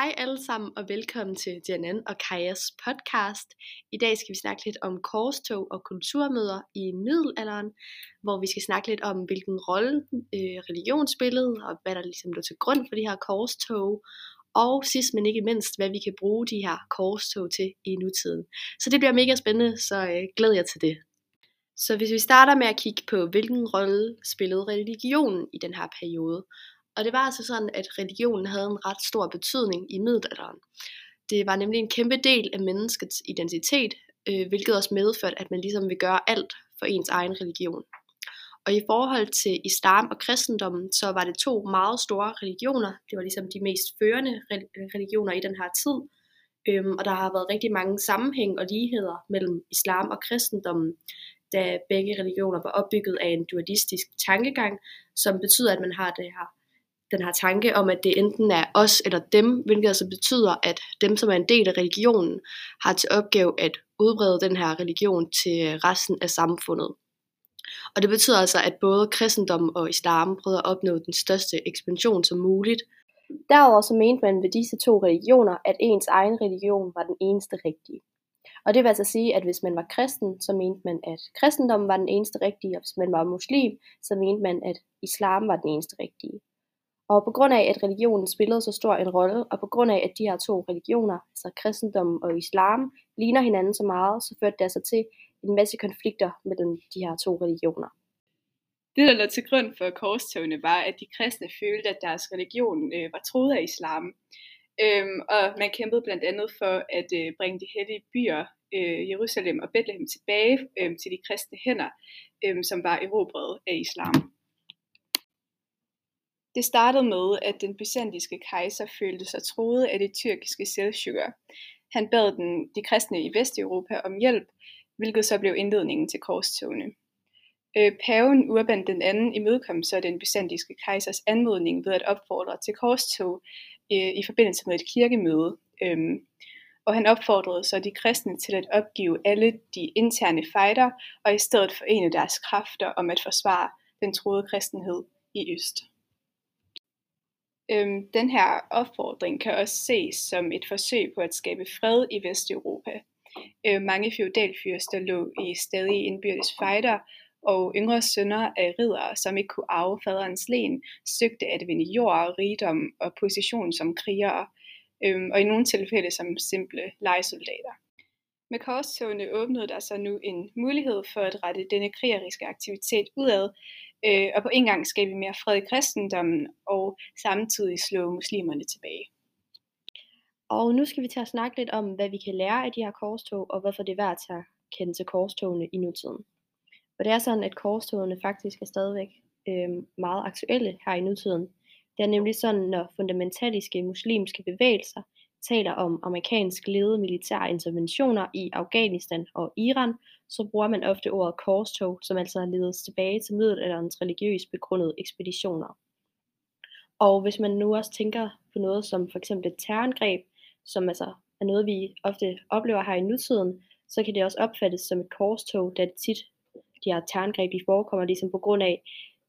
Hej alle sammen og velkommen til Janan og Kajas podcast. I dag skal vi snakke lidt om korstog og kulturmøder i middelalderen, hvor vi skal snakke lidt om, hvilken rolle øh, religion spillede, og hvad der ligesom lå til grund for de her korstog, og sidst men ikke mindst, hvad vi kan bruge de her korstog til i nutiden. Så det bliver mega spændende, så øh, glæder jeg til det. Så hvis vi starter med at kigge på, hvilken rolle spillede religionen i den her periode, og det var altså sådan, at religionen havde en ret stor betydning i middelalderen. Det var nemlig en kæmpe del af menneskets identitet, øh, hvilket også medførte, at man ligesom vil gøre alt for ens egen religion. Og i forhold til islam og kristendommen, så var det to meget store religioner. Det var ligesom de mest førende religioner i den her tid. Øhm, og der har været rigtig mange sammenhæng og ligheder mellem islam og kristendommen, da begge religioner var opbygget af en dualistisk tankegang, som betyder, at man har det her den her tanke om, at det enten er os eller dem, hvilket altså betyder, at dem, som er en del af religionen, har til opgave at udbrede den her religion til resten af samfundet. Og det betyder altså, at både kristendom og islam prøver at opnå den største ekspansion som muligt. Derudover så mente man ved disse to religioner, at ens egen religion var den eneste rigtige. Og det vil altså sige, at hvis man var kristen, så mente man, at kristendommen var den eneste rigtige, og hvis man var muslim, så mente man, at islam var den eneste rigtige. Og på grund af, at religionen spillede så stor en rolle, og på grund af, at de her to religioner, altså kristendommen og islam, ligner hinanden så meget, så førte det altså til en masse konflikter mellem de her to religioner. Det, der lå til grund for korstogene, var, at de kristne følte, at deres religion øh, var troet af islam. Øhm, og man kæmpede blandt andet for at øh, bringe de hellige byer, øh, Jerusalem og Bethlehem, tilbage øh, til de kristne hænder, øh, som var erobret af islam. Det startede med, at den byzantinske kejser følte sig troet af det tyrkiske selvsjukker. Han bad den, de kristne i Vesteuropa om hjælp, hvilket så blev indledningen til korstogene. Øh, paven Urban den anden imødekom så den byzantinske kejsers anmodning ved at opfordre til korstog øh, i forbindelse med et kirkemøde. Øhm, og han opfordrede så de kristne til at opgive alle de interne fejder og i stedet forene deres kræfter om at forsvare den troede kristenhed i øst. Øhm, den her opfordring kan også ses som et forsøg på at skabe fred i Vesteuropa. Øh, mange feudalfyrster lå i stadig indbyrdes fejder, og yngre sønner af riddere, som ikke kunne arve faderens len, søgte at vinde jord, rigdom og position som krigere, øhm, og i nogle tilfælde som simple legesoldater. Med korstogene åbnede der sig nu en mulighed for at rette denne krigeriske aktivitet udad, øh, og på en gang skabe mere fred i kristendommen, og samtidig slå muslimerne tilbage. Og nu skal vi til at snakke lidt om, hvad vi kan lære af de her korstog, og hvorfor det er værd at kende til korstogene i nutiden. For det er sådan, at korstogene faktisk er stadigvæk øh, meget aktuelle her i nutiden. Det er nemlig sådan, når fundamentalistiske muslimske bevægelser taler om amerikansk ledede militære interventioner i Afghanistan og Iran, så bruger man ofte ordet korstog, som altså har ledet tilbage til middelalderens religiøst begrundede ekspeditioner. Og hvis man nu også tænker på noget som for eksempel et terrorangreb, som altså er noget, vi ofte oplever her i nutiden, så kan det også opfattes som et korstog, da det tit de her terrorangreb de forekommer ligesom på grund af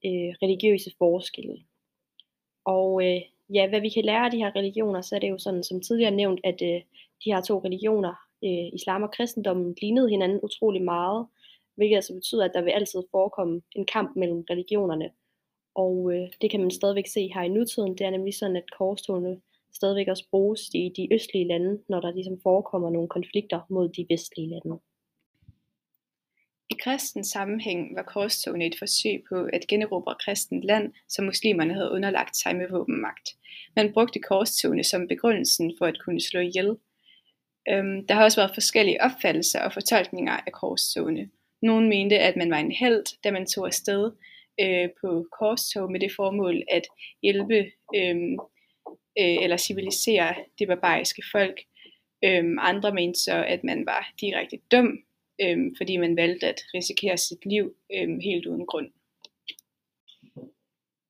øh, religiøse forskelle. Og øh, ja, hvad vi kan lære af de her religioner, så er det jo sådan, som tidligere nævnt, at øh, de her to religioner, øh, islam og kristendommen, lignede hinanden utrolig meget, hvilket altså betyder, at der vil altid forekomme en kamp mellem religionerne. Og øh, det kan man stadigvæk se her i nutiden. Det er nemlig sådan, at korstogene stadigvæk også bruges i de østlige lande, når der ligesom forekommer nogle konflikter mod de vestlige lande. I kristen sammenhæng var korstogene et forsøg på at generobre kristent land, som muslimerne havde underlagt sig med våbenmagt. Man brugte korstogene som begrundelsen for at kunne slå ihjel. Øhm, der har også været forskellige opfattelser og fortolkninger af korstogene. Nogle mente, at man var en held, da man tog afsted øh, på korstog med det formål at hjælpe øh, øh, eller civilisere det barbariske folk. Øhm, andre mente så, at man var direkte dum, øhm, fordi man valgte at risikere sit liv øhm, helt uden grund.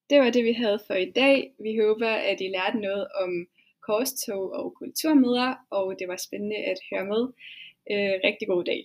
Det var det, vi havde for i dag. Vi håber, at I lærte noget om korstog og kulturmøder, og det var spændende at høre med. Øh, rigtig god dag.